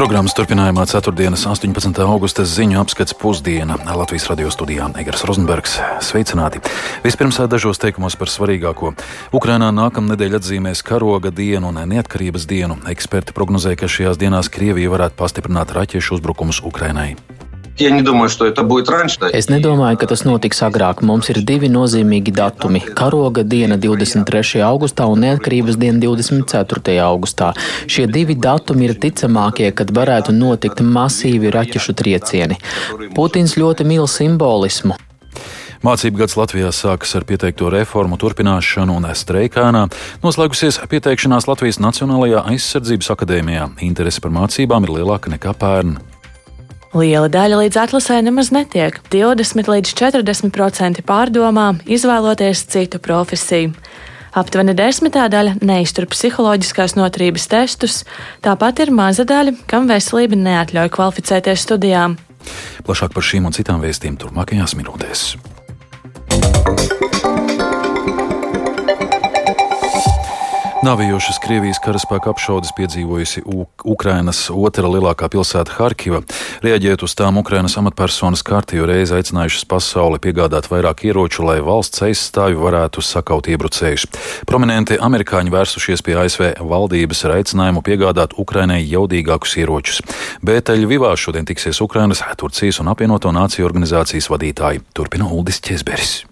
Programmas turpinājumā 4. 18. augusta ziņu apskats pusdiena Latvijas radio studijā Egars Rozenbergs. Sveicināti! Vispirms dažos teikumos par svarīgāko. Ukrainā nākamnedēļ atzīmēs karoga dienu un neatkarības dienu. Eksperti prognozē, ka šajās dienās Krievija varētu pastiprināt raķešu uzbrukumus Ukrainai. Я не думаю, что это будет раньше. Es nedomāju, ka tas notiks agrāk. Mums ir divi nozīmīgi datumi - karoga diena 23. augustā un neatkarības diena 24. augustā. Šie divi datumi ir ticamākie, kad varētu notikt masīvi raķešu triecieni. Putins ļoti mīl simbolismu. Mācību gads Latvijā sākas ar pieteikto reformu turpināšanu un streikānā. Noslēgusies pieteikšanās Latvijas Nacionālajā aizsardzības akadēmijā. Interese par mācībām ir lielāka nekā pērn. Liela daļa līdz atlasē nemaz netiek. 20 līdz 40% pārdomā izvēloties citu profesiju. Aptuveni desmitā daļa neiztur psiholoģiskās noturības testus, tāpat ir maza daļa, kam veselība neatļauj kvalificēties studijām. Plašāk par šīm un citām vēstījumiem turpmākajās minūtēs. Nāvējošas Krievijas karaspēka apšaudes piedzīvojusi Ukrainas otra lielākā pilsēta Harkiva. Rieģējot uz tām, Ukrainas amatpersonas kārtējo reizi aicinājušas pasauli piegādāt vairāk ieroču, lai valsts aizstāvi varētu sakaut iebrucējus. Prominenti amerikāņi vērsušies pie ASV valdības ar aicinājumu piegādāt Ukrainai jaudīgākus ieročus. Bet Ļuvivā šodien tiksies Ukrainas, Turcijas un apvienoto nāciju organizācijas vadītāji. Turpina Uldis Česberis.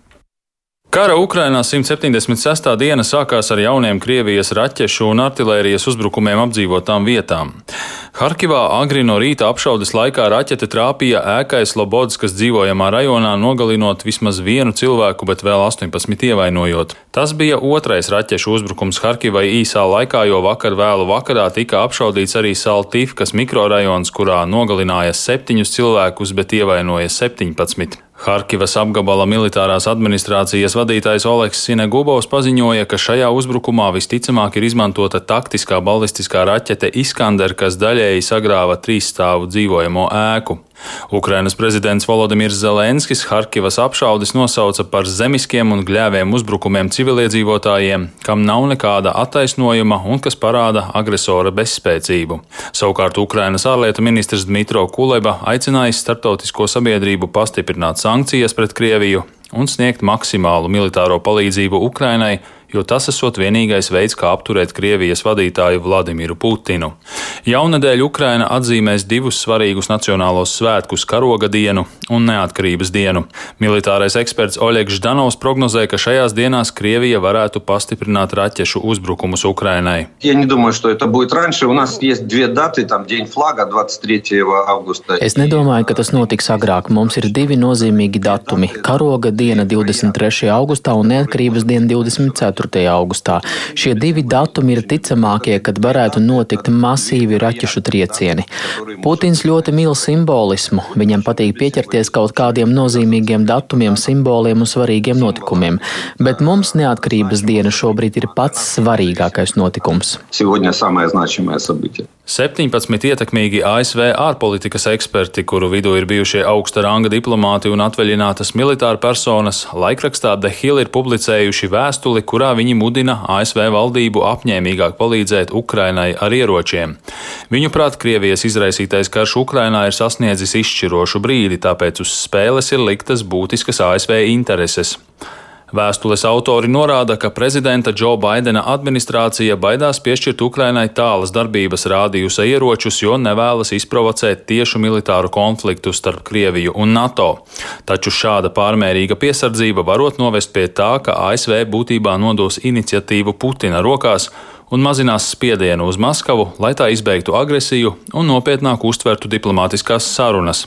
Kara Ukrainā 176. diena sākās ar jauniem Krievijas raķešu un artērijas uzbrukumiem apdzīvotām vietām. Harkivā agri no rīta apšaudes laikā raķete trāpīja ēkai Slobodskas dzīvojamā rajonā, nogalinot vismaz vienu cilvēku, bet vēl 18 ievainojot. Tas bija otrais raķešu uzbrukums Harkivai īsā laikā, jo vakar vēlu vakarā tika apšaudīts arī Saltīfkas mikrorajons, kurā nogalināja septiņus cilvēkus, bet ievainoja 17. Harkivas apgabala militārās administrācijas vadītājs Oleks Sinegubovs paziņoja, ka šajā uzbrukumā visticamāk ir izmantota taktiskā balistiskā raķete Iskander, kas daļēji sagrāva trīsstāvu dzīvojamo ēku. Ukrainas prezidents Volodimirs Zelenskis Harkivas apšaudes nosauca par zemiskiem un gļēviem uzbrukumiem civiliedzīvotājiem, kam nav nekāda attaisnojuma un kas parāda agresora bezspēcību. Savukārt Ukrainas ārlietu ministrs Dmitro Kuleba aicinājis starptautisko sabiedrību pastiprināt sankcijas pret Krieviju un sniegt maksimālu militāro palīdzību Ukrainai, jo tas esot vienīgais veids, kā apturēt Krievijas vadītāju Vladimiru Putinu. Jaunadēļ Ukraina atzīmēs divus svarīgus nacionālos svētkus - karoga dienu un neatkarības dienu. Militārais eksperts Oļegs Ždanovs prognozē, ka šajās dienās Krievija varētu pastiprināt raķešu uzbrukumus Ukrainai. Es nedomāju, ka tas notiks agrāk. Mums ir divi nozīmīgi datumi - karoga diena 23. augustā un neatkarības diena 24. 4. augustā. Šie divi datumi ir ticamākie, kad varētu notikt masīvi raķešu triecieni. Putins ļoti mīl simbolismu. Viņam patīk pieķerties kaut kādiem nozīmīgiem datumiem, simboliem un svarīgiem notikumiem. Bet mums neatkarības diena šobrīd ir pats svarīgākais notikums. 17 ietekmīgi ASV ārpolitikas eksperti, kuru vidū ir bijušie augsta ranga diplomāti un atvaļinātas militāra personas, laikrakstā The Hill ir publicējuši vēstuli, kurā viņi mudina ASV valdību apņēmīgāk palīdzēt Ukrainai ar ieročiem. Viņuprāt, Krievijas izraisītais karš Ukrainā ir sasniedzis izšķirošu brīdi, tāpēc uz spēles ir liktas būtiskas ASV intereses. Vēstules autori norāda, ka prezidenta Džo Baidena administrācija baidās piešķirt Ukrainai tālas darbības rādījusa ieročus, jo nevēlas izprovocēt tiešu militāru konfliktu starp Krieviju un NATO. Taču šāda pārmērīga piesardzība varot novest pie tā, ka ASV būtībā nodos iniciatīvu Putina rokās un mazinās spiedienu uz Maskavu, lai tā izbeigtu agresiju un nopietnāk uztvertu diplomātiskās sarunas.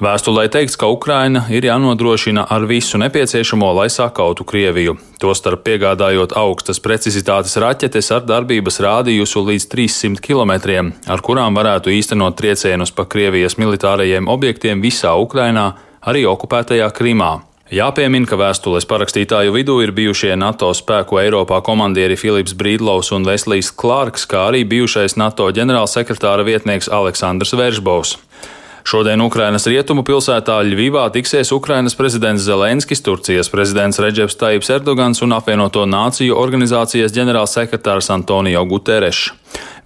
Vēstulē teikts, ka Ukraina ir jānodrošina ar visu nepieciešamo, lai sakautu Krieviju, tostarp piegādājot augstas precizitātes raķetes ar darbības rādījusu līdz 300 km, ar kurām varētu īstenot triecienus pa Krievijas militārajiem objektiem visā Ukrainā, arī okupētajā Krimā. Jāpiemina, ka vēstules parakstītāju vidū ir bijušie NATO spēku Eiropā komandieri Filips Brīdlovs un Veslijs Klārks, kā arī bijušais NATO ģenerālsekretāra vietnieks Aleksandrs Veržbovs. Šodien Ukrainas rietumu pilsētā Ļvivā tiksies Ukrainas prezidents Zelenskis, Turcijas prezidents Reģevs Taips Erdogans un apvienoto nāciju organizācijas ģenerālsekretārs Antonio Guterres.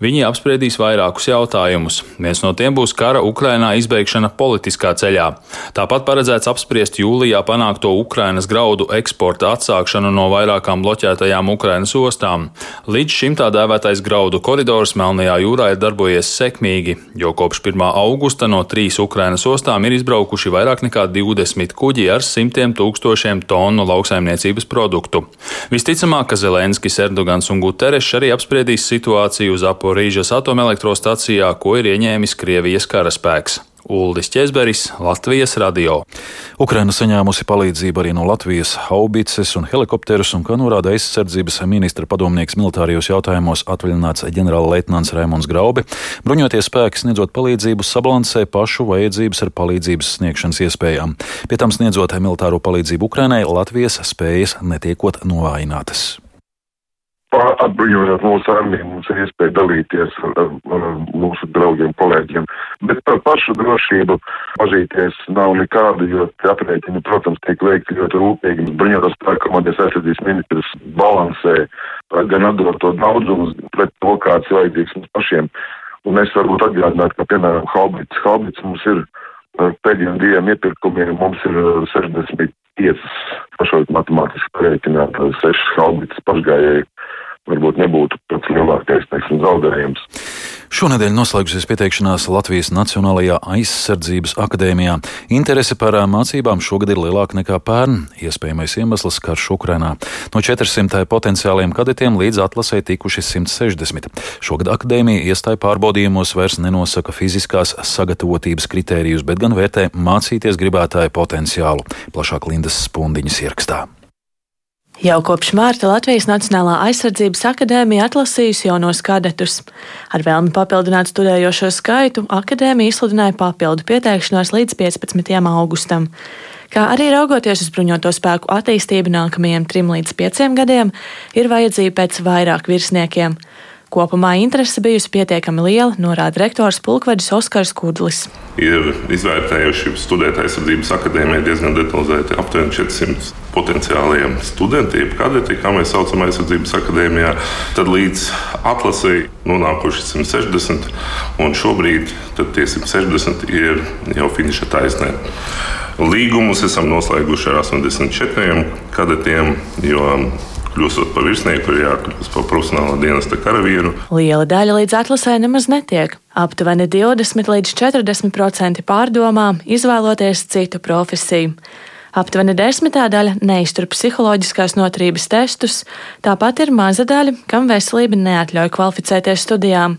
Viņi apspriedīs vairākus jautājumus. Viens no tiem būs kara Ukrainā izbeigšana politiskā ceļā. Tāpat paredzēts apspriest jūlijā panākto Ukrainas graudu eksporta atsākšanu no vairākām bloķētajām Ukrainas ostām. Līdz šim tā dēvētais graudu koridors Melnajā jūrā ir darbojies sekmīgi, jo kopš 1. augusta no trīs Ukrainas ostām ir izbraukuši vairāk nekā 20 kuģi ar simtiem tūkstošiem tonu lauksaimniecības produktu. Visticamāk, ka Zelenskis, Erdogans un Guterres arī apspriedīs situāciju uz Aporīžas atomelektrostacijā, ko ir ieņēmis Krievijas karaspēks. Uldis Česberis, Latvijas radio. Ukraina saņēmusi palīdzību arī no Latvijas haubices un helikopterus, un, kā norāda aizsardzības ministra padomnieks militārijos jautājumos atvaļināts ģenerālleitnants Raimons Graubi, bruņoties spēki sniedzot palīdzību sabalansē pašu vajadzības ar palīdzības sniegšanas iespējām. Pie tam sniedzot militāro palīdzību Ukrainai, Latvijas spējas netiekot novājinātas atbrīvojot mūsu armiju, mums ir iespēja dalīties ar, ar, ar mūsu draugiem, kolēģiem. Bet par pašu drošību pazīties nav nekāda, jo aprēķini, protams, tiek veikti ļoti rūpīgi. Bruņotās spēku komandijas aizsardzības ministrs balansē gan atdot to daudzumu pret to, kāds ir vajadzīgs mums pašiem. Un es varbūt atgādinātu, ka, piemēram, Haubits, Haubits mums ir pēdējiem diviem iepirkumiem, mums ir 65 pašlaik matemātiski pareiķinātas 6 Haubits pašgājēji varbūt nebūtu pats lielākais teiksim, zaudējums. Šonadēļ noslēgusies pieteikšanās Latvijas Nacionālajā aizsardzības akadēmijā. Interese par mācībām šogad ir lielāka nekā pērn. Iespējamais iemesls - karš Ukrainā. No 400 potenciāliem kadetiem līdz atlasē tikuši 160. Šogad akadēmija iestāja pārbaudījumos vairs nenosaka fiziskās sagatavotības kritērijus, bet gan vērtē mācīties gribētāju potenciālu. Plašāk Lindas Spundiņas ierakstā. Jau kopš mārta Latvijas Nacionālā aizsardzības akadēmija atlasījusi jaunos kadetus. Ar vēlmi papildināt studējošo skaitu, akadēmija izsludināja papildu pieteikšanos līdz 15. augustam. Kā arī raugoties uz bruņoto spēku attīstību nākamajiem trim līdz pieciem gadiem, ir vajadzība pēc vairāk virsniekiem. Kopumā interese bijusi pietiekami liela, norāda rektors Pulkvedis Oskars Kudlis. Ir izvērtējuši studēt aizsardzības akadēmijā diezgan detalizēti aptuveni 400 potenciāliem studentiem, kadeti, kā mēs saucam aizsardzības akadēmijā. Tad līdz atlasēji nonākuši 160, un šobrīd tie 160 ir jau finiša taisnē. Līgumus esam noslēguši ar 84 kadetiem, jo kļūstot par virsnieku, ir jākļūst par profesionāla dienesta karavīru. Liela daļa līdz atlasē nemaz netiek. Aptuveni 20 līdz 40% pārdomā izvēloties citu profesiju. Aptuveni desmitā daļa neiztur psiholoģiskās noturības testus, tāpat ir maza daļa, kam veselība neatļauj kvalificēties studijām.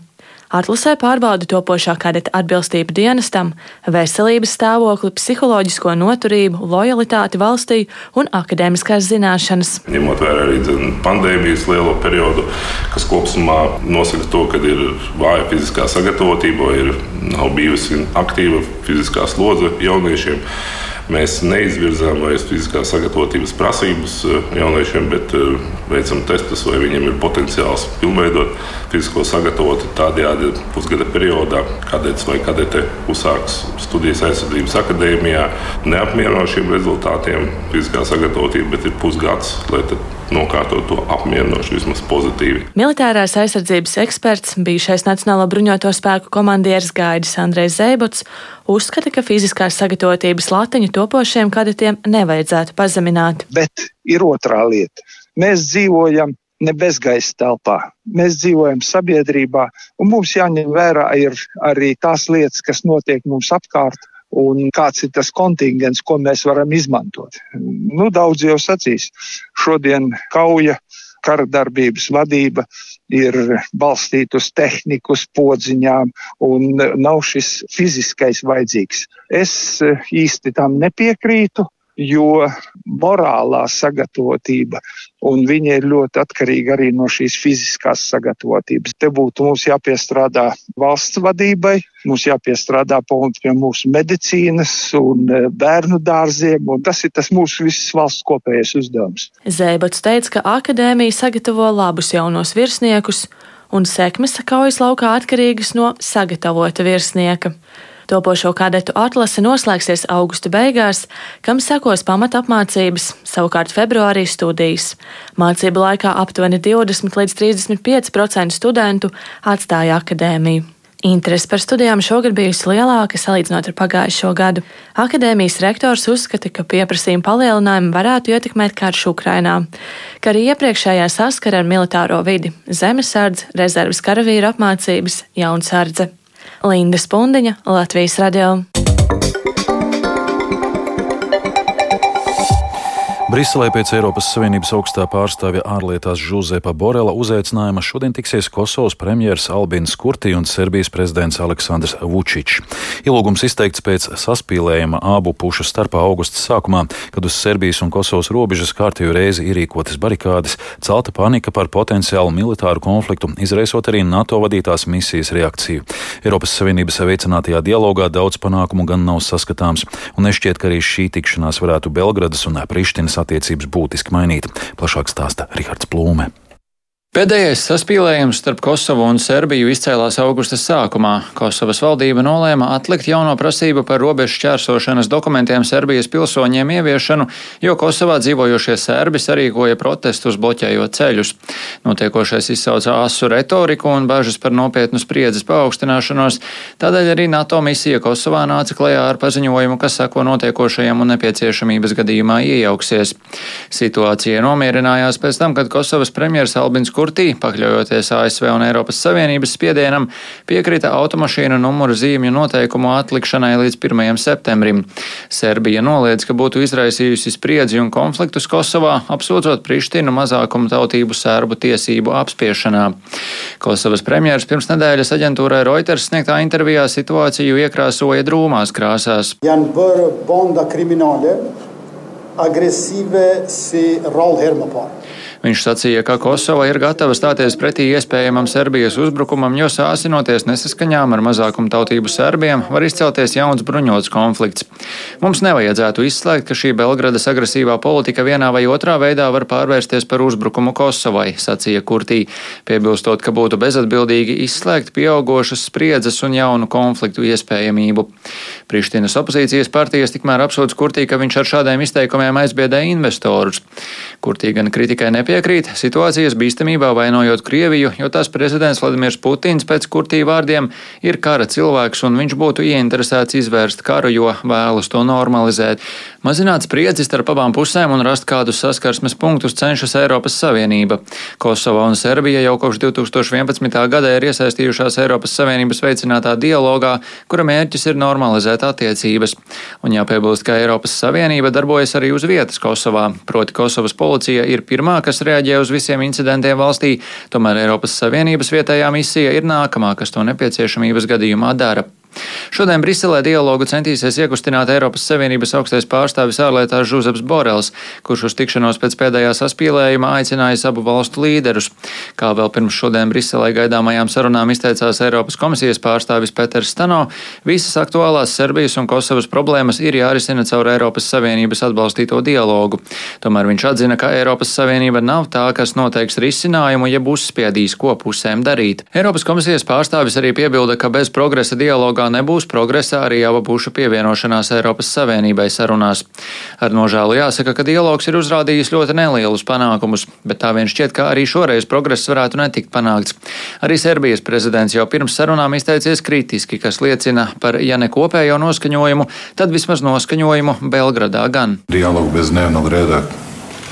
Atlasē pārbauda topošā kadeta atbilstību dienestam, veselības stāvokli, psiholoģisko noturību, lojalitāti valstī un akadēmiskās zināšanas. Ņemot vērā arī pandēmijas lielo periodu, kas kopumā nosaka to, ka ir vāja fiziskā sagatavotība, ir nav bijusi aktīva fiziskā slodze jauniešiem. Mēs neizvirzām vairs fiziskās sagatavotības prasības eh, jauniešiem, bet eh, veicam testus, vai viņiem ir potenciāls pilnveidot fizisko sagatavotību. Tādējādi pusgada periodā kadets vai kadete uzsāks studijas aizsardzības akadēmijā. Neapmierinošiem rezultātiem fiziskā sagatavotība, bet ir pusgads, lai nokārtot to apmierinoši, vismaz pozitīvi. Militārās aizsardzības eksperts, bijušais Nacionālo bruņoto spēku komandieris Gaidis Andrejs Zēbots, uzskata, ka fiziskās sagatavotības latiņu topošiem kadetiem nevajadzētu pazemināt. Bet ir otrā lieta. Mēs dzīvojam ne bezgaisa telpā. Mēs dzīvojam sabiedrībā, un mums jāņem vērā arī tās lietas, kas notiek mums apkārt un kāds ir tas kontingents, ko mēs varam izmantot. Nu, daudz jau sacīs. Šodien kauja, kara darbības vadība ir balstīta uz tehniku, uz podziņām, un nav šis fiziskais vajadzīgs. Es īsti tam nepiekrītu jo morālā sagatavotība, un viņa ir ļoti atkarīga arī no šīs fiziskās sagatavotības. Te būtu mums jāpiestrādā valsts vadībai, mums jāpiestrādā pie mūsu medicīnas un e, bērnu dārziem, un tas ir tas mūsu visas valsts kopējais uzdevums. Zēbats teica, ka akadēmija sagatavo labus jaunos virsniekus, un sekmes kaujas laukā atkarīgas no sagatavota virsnieka. Topošo kadetu atlase noslēgsies augusta beigās, kam sekos pamata apmācības, savukārt februārī studijas. Mācību laikā aptuveni 20 līdz 35% studentu atstāja akadēmiju. Interese par studijām šogad bijusi lielāka salīdzinot ar pagājušo gadu. Akadēmijas rektors uzskata, ka pieprasījuma palielinājumi varētu ietekmēt karš Ukrainā, kā arī iepriekšējā saskara ar militāro vidi - zemesardze, rezerves karavīru apmācības, jaunsardze. Linda Spundiņa, Latvijas radio. Briselē pēc Eiropas Savienības augstā pārstāvja ārlietās Žuzepa Borela uzaicinājuma šodien tiksies Kosovas premjeras Albins Kurti un Serbijas prezidents Aleksandrs Vučičs. Ielūgums izteikts pēc saspīlējuma abu pušu starpā augusta sākumā, kad uz Serbijas un Kosovas robežas kārtējo reizi ierīkotas barikādes, celta panika par potenciālu militāru konfliktu, izraisot arī NATO vadītās misijas reakciju. Eiropas Savienības veicinātajā dialogā daudz panākumu gan nav saskatāms, un nešķiet, ka arī šī tikšanās varētu Belgradas un Prištinas attiecības būtiski mainīt. Plašāk stāsta Rihards Plūme. Pēdējais saspīlējums starp Kosovu un Serbiju izcēlās augusta sākumā. Kosovas valdība nolēma atlikt jauno prasību par robežu šķērsošanas dokumentiem Serbijas pilsoņiem ieviešanu, jo Kosovā dzīvojošie serbi sarīkoja protestus bloķējot ceļus. Notiekošais izsauca asu retoriku un bažas par nopietnu spriedzes paaugstināšanos, tādēļ arī NATO misija Kosovā nāca klajā ar paziņojumu, kas sako notiekošajam un nepieciešamības gadījumā iejauksies. Situācija nomierinājās pēc tam, kad Kosovas premjeras Albins Kurts Kurtī, pakļaujoties ASV un Eiropas Savienības spiedienam, piekrita automašīnu numuru zīmju noteikumu atlikšanai līdz 1. septembrim. Serbija noliedz, ka būtu izraisījusi spriedzi un konfliktus Kosovā, apsūdzot Prištinu mazākumu tautību sērbu tiesību apspiešanā. Kosovas premjeras pirms nedēļas aģentūrai Reuters sniegtā intervijā situāciju iekrāsoja drūmās krāsās. Jan bërë bonda krimināle, agresīve si rol hermapār. Viņš sacīja, ka Kosova ir gatava stāties pretī iespējamam Serbijas uzbrukumam, jo sāsinoties nesaskaņām ar mazākumu tautību serbiem, var izcelties jauns bruņots konflikts. Mums nevajadzētu izslēgt, ka šī Belgradas agresīvā politika vienā vai otrā veidā var pārvērsties par uzbrukumu Kosovai, sacīja Kurtī, piebilstot, ka būtu bezatbildīgi izslēgt pieaugošas spriedzes un jaunu konfliktu iespējamību. Prištinas opozīcijas partijas tikmēr apsūdz Kurtī, ka viņš ar šādiem izteikumiem aizbiedē investorus. Kurtī gan kritikai nepiekrīt nepiekrīt situācijas bīstamībā vainojot Krieviju, jo tās prezidents Vladimirs Putins pēc kurtī vārdiem ir kara cilvēks un viņš būtu ieinteresēts izvērst karu, jo vēlas to normalizēt. Mazināt spriedzi starp abām pusēm un rast kādus saskarsmes punktus cenšas Eiropas Savienība. Kosova un Serbija jau kopš 2011. gada ir iesaistījušās Eiropas Savienības veicinātā dialogā, kura mērķis ir normalizēt attiecības. Un jāpiebilst, ka Eiropas Savienība darbojas arī uz vietas Kosovā, proti Kosovas policija ir pirmā, kas reaģē uz visiem incidentiem valstī, tomēr Eiropas Savienības vietējā misija ir nākamā, kas to nepieciešamības gadījumā dara. Šodien Briselē dialogu centīsies iekustināt Eiropas Savienības augstais pārstāvis ārlietās Žuzeps Borels, kurš uz tikšanos pēc pēdējā saspīlējuma aicinājis abu valstu līderus. Kā vēl pirms šodien Briselē gaidāmajām sarunām izteicās Eiropas komisijas pārstāvis Peters Stano, visas aktuālās Serbijas un Kosovas problēmas ir jārisina caur Eiropas Savienības atbalstīto dialogu. Tomēr viņš atzina, ka Eiropas Savienība nav tā, kas noteiks risinājumu, ja būs spiedīs, ko pusēm darīt. Eiropas komisijas pārstāvis arī piebilda, ka bez progresa dialogā Eiropā nebūs progresa arī abu pušu pievienošanās Eiropas Savienībai sarunās. Ar nožēlu jāsaka, ka dialogs ir uzrādījis ļoti nelielus panākumus, bet tā vien šķiet, ka arī šoreiz progress varētu netikt panākts. Arī Serbijas prezidents jau pirms sarunām izteicies kritiski, kas liecina par, ja ne kopējo noskaņojumu, tad vismaz noskaņojumu Belgradā gan. Dialogu bez dnevnog reda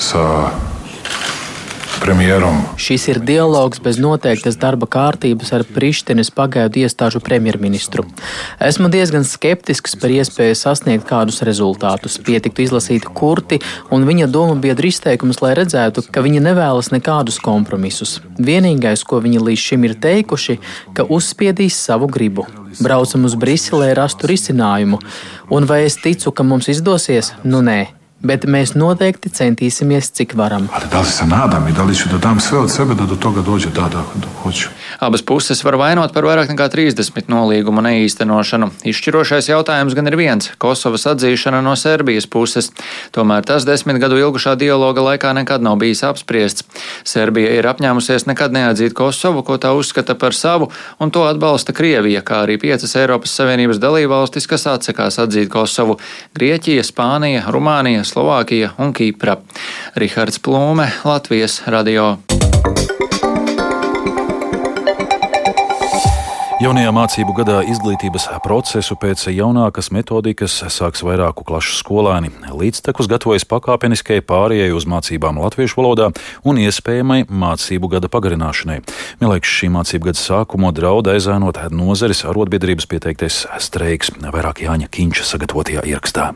sa premjeram. Šis ir dialogs bez noteiktas darba kārtības ar Prištinas pagaidu iestāžu premjerministru. Esmu diezgan skeptisks par iespēju sasniegt kādus rezultātus. Pietiktu izlasīt kurti un viņa domu biedru izteikumus, lai redzētu, ka viņi nevēlas nekādus kompromisus. Vienīgais, ko viņi līdz šim ir teikuši, ka uzspiedīs savu gribu. Braucam uz Briseli, lai rastu risinājumu. Un vai es ticu, ka mums izdosies? Nu nē bet mēs noteikti centīsimies, cik varam. Abas puses var vainot par vairāk nekā 30 nolīgumu neīstenošanu. Izšķirošais jautājums gan ir viens - Kosovas atzīšana no Serbijas puses. Tomēr tas desmit gadu ilgušā dialoga laikā nekad nav bijis apspriests. Serbija ir apņēmusies nekad neatzīt Kosovu, ko tā uzskata par savu, un to atbalsta Krievija, kā arī piecas Eiropas Savienības dalībvalstis, kas atsakās atzīt Kosovu - Grieķija, Spānija, Rumānija, Slovākija un Kipra. Rihards Plūme, Latvijas radio. Jaunajā mācību gadā izglītības procesu pēc jaunākas metodikas sāks vairāku klašu skolēni. Līdztekus gatavojas pakāpeniskai pārējai uz mācībām latviešu valodā un iespējamai mācību gada pagarināšanai. Mielēks šī mācību gada sākumu draud aizēnot nozares arotbiedrības pieteiktais streiks, vairāk Jāņa Kinča sagatavotajā ierakstā.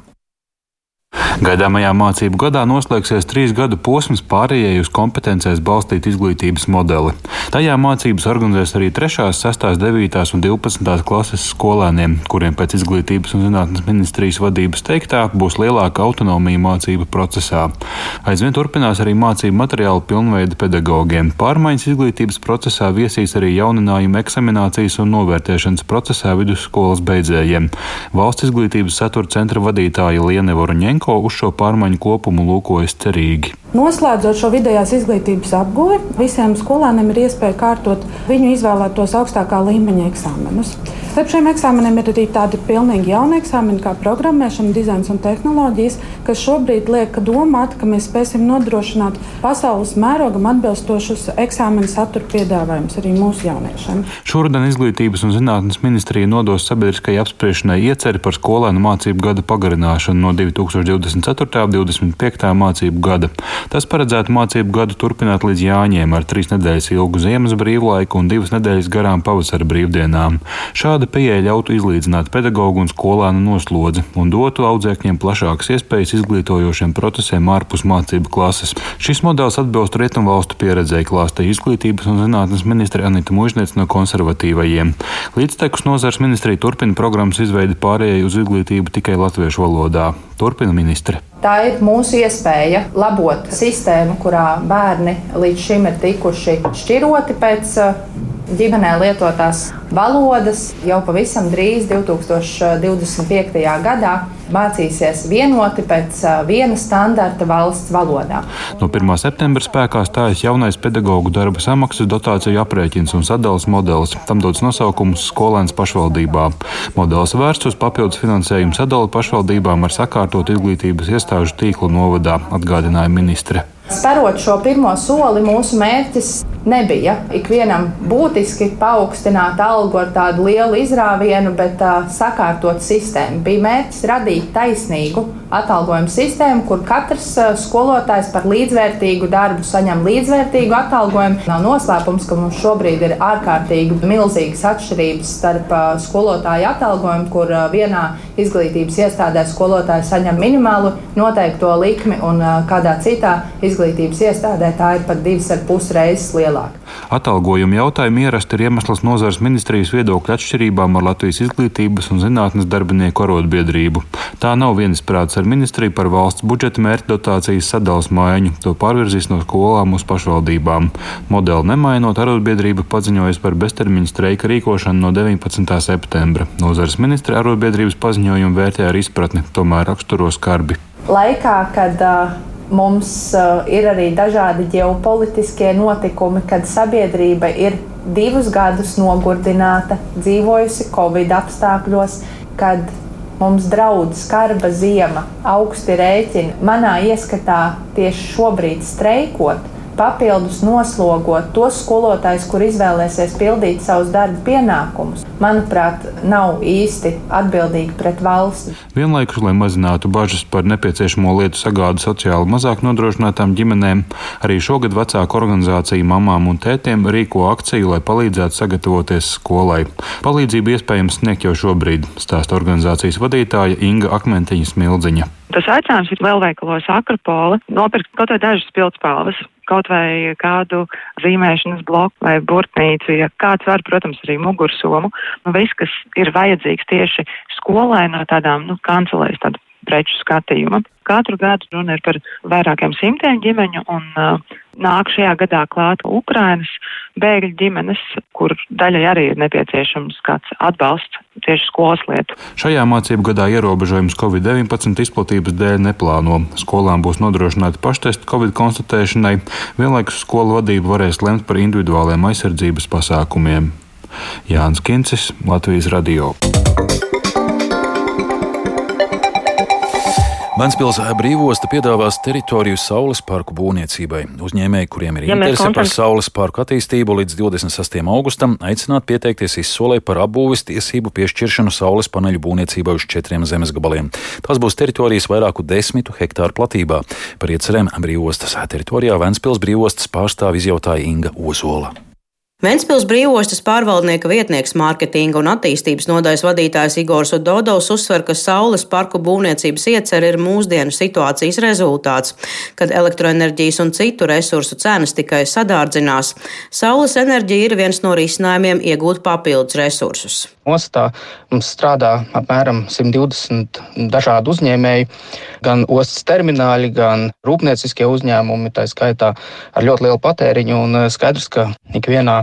Gaidāmajā mācību gadā noslēgsies trīs gadu posms pārējai uz kompetencēs balstītu izglītības modeli. Tajā mācības organizēs arī 3., 6., 9. un 12. klases skolēniem, kuriem pēc izglītības un zinātnes ministrijas vadības teiktā būs lielāka autonomija mācību procesā. Aizvien turpinās arī mācību materiālu pilnveida pedagogiem. Pārmaiņas izglītības procesā viesīs arī jauninājumu eksaminācijas un novērtēšanas procesā vidusskolas beidzējiem. Valsts izglītības satura centra vadītāja Liene Voruņenko Lenko uz šo pārmaiņu kopumu lūkojas cerīgi. Noslēdzot šo vidējās izglītības apguvi, visiem skolēniem ir iespēja kārtot viņu izvēlētos augstākā līmeņa eksāmenus. Starp šiem eksāmeniem ir arī tādi pilnīgi jauni eksāmeni, kā programmēšana, dizains un tehnoloģijas, kas šobrīd liek domāt, ka mēs spēsim nodrošināt pasaules mērogam atbilstošus eksāmenu satura piedāvājumus arī mūsu jauniešiem. Šodien Izglītības un zinātnes ministrija nodos sabiedriskajai apspriešanai ieceri par skolēnu mācību gada pagarināšanu no 2024. un 2025. mācību gada. Tas paredzētu mācību gadu turpināt līdz Jāņiem ar trīs nedēļas ilgu ziemas brīvlaiku un divas nedēļas garām pavasara brīvdienām. Šāda pieeja ļautu izlīdzināt pedagoģu un skolēnu noslodzi un dotu audzēkņiem plašākas iespējas izglītojošiem procesiem ārpus mācību klases. Šis modelis atbilst rietumvalstu pieredzēji klāstīja izglītības un zinātnes ministre Anita Mužniec no konservatīvajiem. Līdztekus nozars ministrija turpina programmas izveidi pārējai uz izglītību tikai latviešu valodā. Turpina ministre. Tā ir mūsu iespēja labot sistēmu, kurā bērni līdz šim ir tikuši šķiroti pēc ģimenē lietotās valodas jau pavisam drīz, 2025. gadā, mācīsies vienoti pēc viena standarta valsts valodā. No 1. septembra spēkā stājas jaunais pedagoģu darba samaksas dotāciju aprēķins un sadales modelis. Tam dots nosaukums skolēns pašvaldībā. Modelis vērsts uz papildus finansējumu sadali pašvaldībām ar sakārtot izglītības iestāžu tīklu novadā, atgādināja ministre. Sparot šo pirmo soli, mūsu mērķis nebija ikvienam būtiski paaugstināt algu ar tādu lielu izrāvienu, bet uh, sakārtot sistēmu. Bija mērķis radīt taisnīgu atalgojumu sistēmu, kur katrs uh, skolotājs par līdzvērtīgu darbu saņem līdzvērtīgu atalgojumu. Nav noslēpums, ka mums šobrīd ir ārkārtīgi milzīgas atšķirības starp uh, skolotāju atalgojumu, kur uh, vienā izglītības iestādē skolotājs saņem minimālu noteikto likmi un uh, kādā citā izglītības iestādē tā ir pat divas ar pus reizes lielāka. Atalgojuma jautājumi ierasti ir iemesls nozares ministrijas viedokļu atšķirībām ar Latvijas izglītības un zinātnes darbinieku arotbiedrību. Tā nav viensprāts ar ministriju par valsts budžeta mērķa dotācijas sadales maiņu. To pārvirzīs no skolām uz pašvaldībām. Modeli nemainot, arotbiedrība paziņojas par beztermiņa streika rīkošanu no 19. septembra. Nozares ministra arotbiedrības paziņojumu vērtē ar izpratni, tomēr raksturo skarbi. Laikā, kad uh, Mums uh, ir arī dažādi ģeopolitiskie notikumi, kad sabiedrība ir divus gadus nogurdināta, dzīvojusi Covid apstākļos, kad mums draudz skarba zima, augsti rēķini. Manā ieskatā tieši šobrīd streikot papildus noslogot tos skolotājus, kur izvēlēsies pildīt savus darba pienākumus, manuprāt, nav īsti atbildīgi pret valsti. Vienlaikus, lai mazinātu bažas par nepieciešamo lietu sagādu sociāli mazāk nodrošinātām ģimenēm, arī šogad vecāku organizācija mamām un tētiem rīko akciju, lai palīdzētu sagatavoties skolai. Palīdzību iespējams sniegt jau šobrīd, stāsta organizācijas vadītāja Inga Akmentiņa Smildziņa. Tas aicinājums ir lielveikalos Akropola nopirkt kaut vai dažas pildspalvas kaut vai kādu zīmēšanas bloku vai burtnīcu, ja kāds var, protams, arī mugursomu. Nu, viss, kas ir vajadzīgs tieši skolai no tādām, nu, kancelēs, tādu preču skatījuma. Katru gadu runa ir par vairākiem simtiem ģimeņu, un uh, nāk šajā gadā klāt Ukrainas bēgļu ģimenes, kur daļai arī ir nepieciešams kāds atbalsts tieši skolas lietu. Šajā mācību gadā ierobežojums Covid-19 izplatības dēļ neplāno. Skolām būs nodrošināti paštesti Covid konstatēšanai, vienlaikus skolu vadība varēs lemt par individuāliem aizsardzības pasākumiem. Jānis Kincis, Latvijas Radio. Ventspils brīvosta piedāvās teritoriju saules parku būvniecībai. Uzņēmēji, kuriem ir ja interese par saules parku attīstību līdz 26. augustam, aicināt pieteikties izsolē par apbūves tiesību piešķiršanu saules paneļu būvniecībai uz četriem zemes gabaliem. Tās būs teritorijas vairāku desmitu hektāru platībā. Par iecerēm brīvostas teritorijā Ventspils brīvostas pārstāv izjautāja Inga Ozola. Ventspils brīvostas pārvaldnieka vietnieks mārketinga un attīstības nodaļas vadītājs Igors Udodovs uzsver, ka saules parku būvniecības iecer ir mūsdienu situācijas rezultāts, kad elektroenerģijas un citu resursu cenas tikai sadārdzinās. Saules enerģija ir viens no risinājumiem iegūt papildus resursus. Ostā mums strādā apmēram 120 dažādu uzņēmēju, gan ostas termināļi, gan rūpnieciskie uzņēmumi, tā skaitā ar ļoti lielu patēriņu. Un skaidrs, ka ikvienā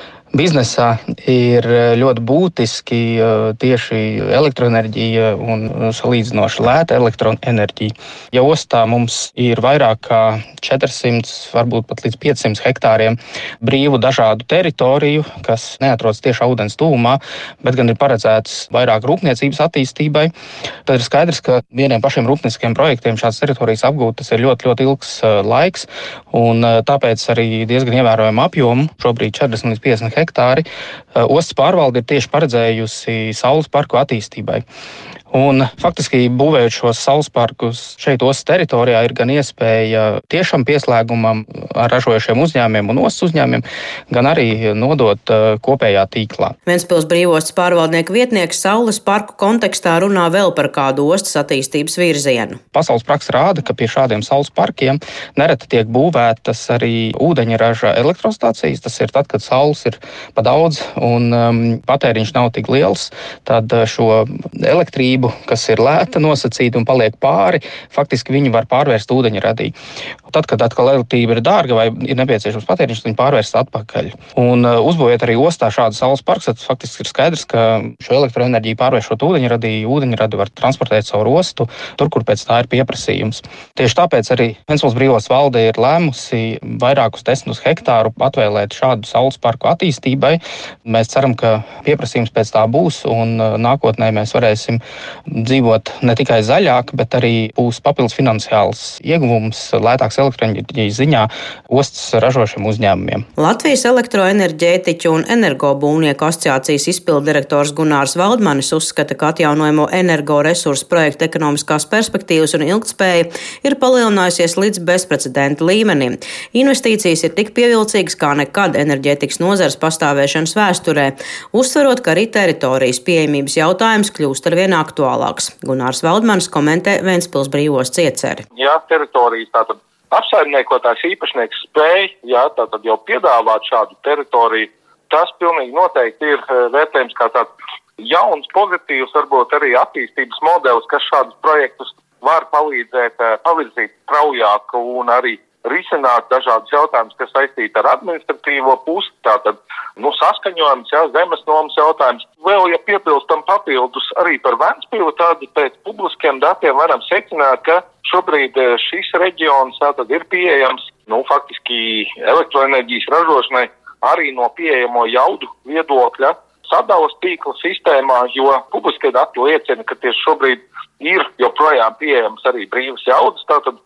biznesā ir eh, ļoti būtiski eh, tieši elektroenerģija un eh, salīdzinoši lēta elektroenerģija. Ja ostā mums ir vairāk kā 400, varbūt pat līdz 500 hektāriem brīvu dažādu teritoriju, kas neatrodas tieši ūdens tuvumā, bet gan ir paredzētas vairāk rūpniecības attīstībai, tad ir skaidrs, ka vieniem pašiem rūpnieciskiem projektiem šādas teritorijas apgūt tas ir ļoti, ļoti ilgs laiks, un tāpēc arī diezgan ievērojumu apjomu, šobrīd 40 līdz 50 hektāriem hektāri eh, ostas pārvalde ir tieši paredzējusi saules parku attīstībai. Un, faktiski, būvējot šos saules parkus šeit, ostas teritorijā, ir gan iespēja tiešām pieslēgumam ar ražojošiem uzņēmumiem un ostas uzņēmumiem, gan arī nodot uh, kopējā tīklā. Ventspils brīvostas pārvaldnieka vietnieks saules parku kontekstā runā vēl par kādu ostas attīstības virzienu. Pasaules praksa rāda, ka pie šādiem saules parkiem nereti tiek būvētas arī ūdeņraža elektrostācijas. Tas ir tad, kad saules ir pa daudz un um, patēriņš nav tik liels. Tad uh, šo elektrību elektrību, kas ir lēta, nosacīta un paliek pāri, faktiski viņi var pārvērst ūdeņradī. Tad, kad atkal elektrība ir dārga vai ir nepieciešams patēriņš, viņi pārvērst atpakaļ. Un uh, uzbūvēt arī ostā šādu saules parku, tad faktiski ir skaidrs, ka šo elektroenerģiju pārvēršot ūdeņradī, ūdeņradi var transportēt caur ostu, tur, kur pēc tā ir pieprasījums. Tieši tāpēc arī Ventspils brīvos valde ir lēmusi vairākus desmitus hektāru atvēlēt šādu saules parku attīstībai. Mēs ceram, ka pieprasījums pēc tā būs un uh, nākotnē mēs varēsim dzīvot ne tikai zaļāk, bet arī būs papildus finansiāls ieguvums lētāks elektroenerģijas ziņā ostas ražošiem uzņēmumiem. Latvijas elektroenerģētiķu un energobūvnieku asociācijas izpildirektors Gunārs Valdmanis uzskata, ka atjaunojamo energoresursu projektu ekonomiskās perspektīvas un ilgtspēja ir palielinājusies līdz bezprecedenta līmenim. Investīcijas ir tik pievilcīgas kā nekad enerģētikas nozares pastāvēšanas vēsturē, uzsverot, ka arī teritorijas pieejamības jautājums kļūst ar vien aktuālāks. Gunārs Valdmanis komentē Ventspils brīvos cieceri. Jā, teritorijas tātad apsaimniekotājs īpašnieks spēj jā, jau piedāvāt šādu teritoriju. Tas pilnīgi noteikti ir eh, vērtējums kā tāds jauns, pozitīvs, varbūt arī attīstības modelis, kas šādus projektus var palīdzēt eh, pavirzīt straujāk un arī risināt dažādus jautājumus, kas saistīti ar administratīvo pusi, tātad nu, saskaņojums, jā, zemes nomas jautājums. Vēl, ja piebilstam papildus arī par Vēnspīlu, tad pēc publiskiem datiem varam secināt, ka šobrīd eh, šis reģions tātad ir pieejams, nu, faktiski elektroenerģijas ražošanai arī no pieejamo jaudu viedokļa sadalas tīkla sistēmā, jo publiskie dati liecina, ka tieši šobrīd ir joprojām pieejams arī brīvas jaudas. Tātad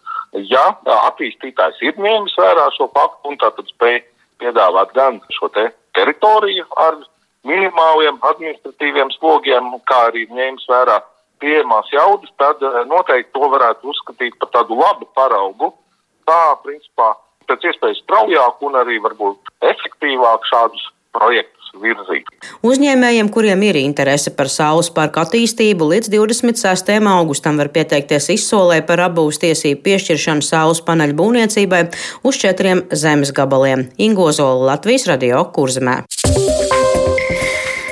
ja attīstītājs ir ņēmis vērā šo faktu un tātad spēj piedāvāt gan šo te teritoriju ar minimāliem administratīviem slogiem, kā arī ņēmis vērā pieejamās jaudas, tad noteikti to varētu uzskatīt par tādu labu paraugu, kā principā pēc iespējas straujāk un arī varbūt efektīvāk šādus projektus virzīt. Uzņēmējiem, kuriem ir interese par saules parku attīstību, līdz 26. augustam var pieteikties izsolē par apbūves tiesību piešķiršanu saules paneļu būvniecībai uz četriem zemes gabaliem - Ingozola Latvijas radio kurzemē.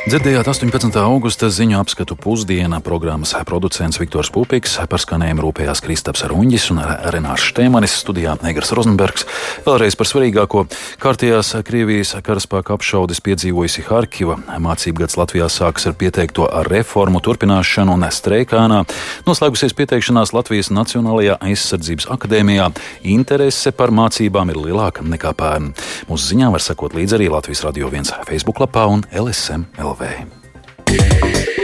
Dzirdējāt 18. augusta ziņu apskatu pusdiena programmas producents Viktors Pupiks, par skanējumu rūpējās Kristaps Runģis un Renārs Štēmanis studijā Negras Rozenbergs. Vēlreiz par svarīgāko kārtījās Krievijas karaspēka apšaudes piedzīvojusi Harkiva. Mācību gads Latvijā sākas ar pieteikto reformu turpināšanu un streikānā. Noslēgusies pieteikšanās Latvijas Nacionālajā aizsardzības akadēmijā. Interese par mācībām ir lielāka nekā pērn. Mūsu ziņā var sekot līdzi arī Latvijas Radio 1 Facebook lapā un LSM velho.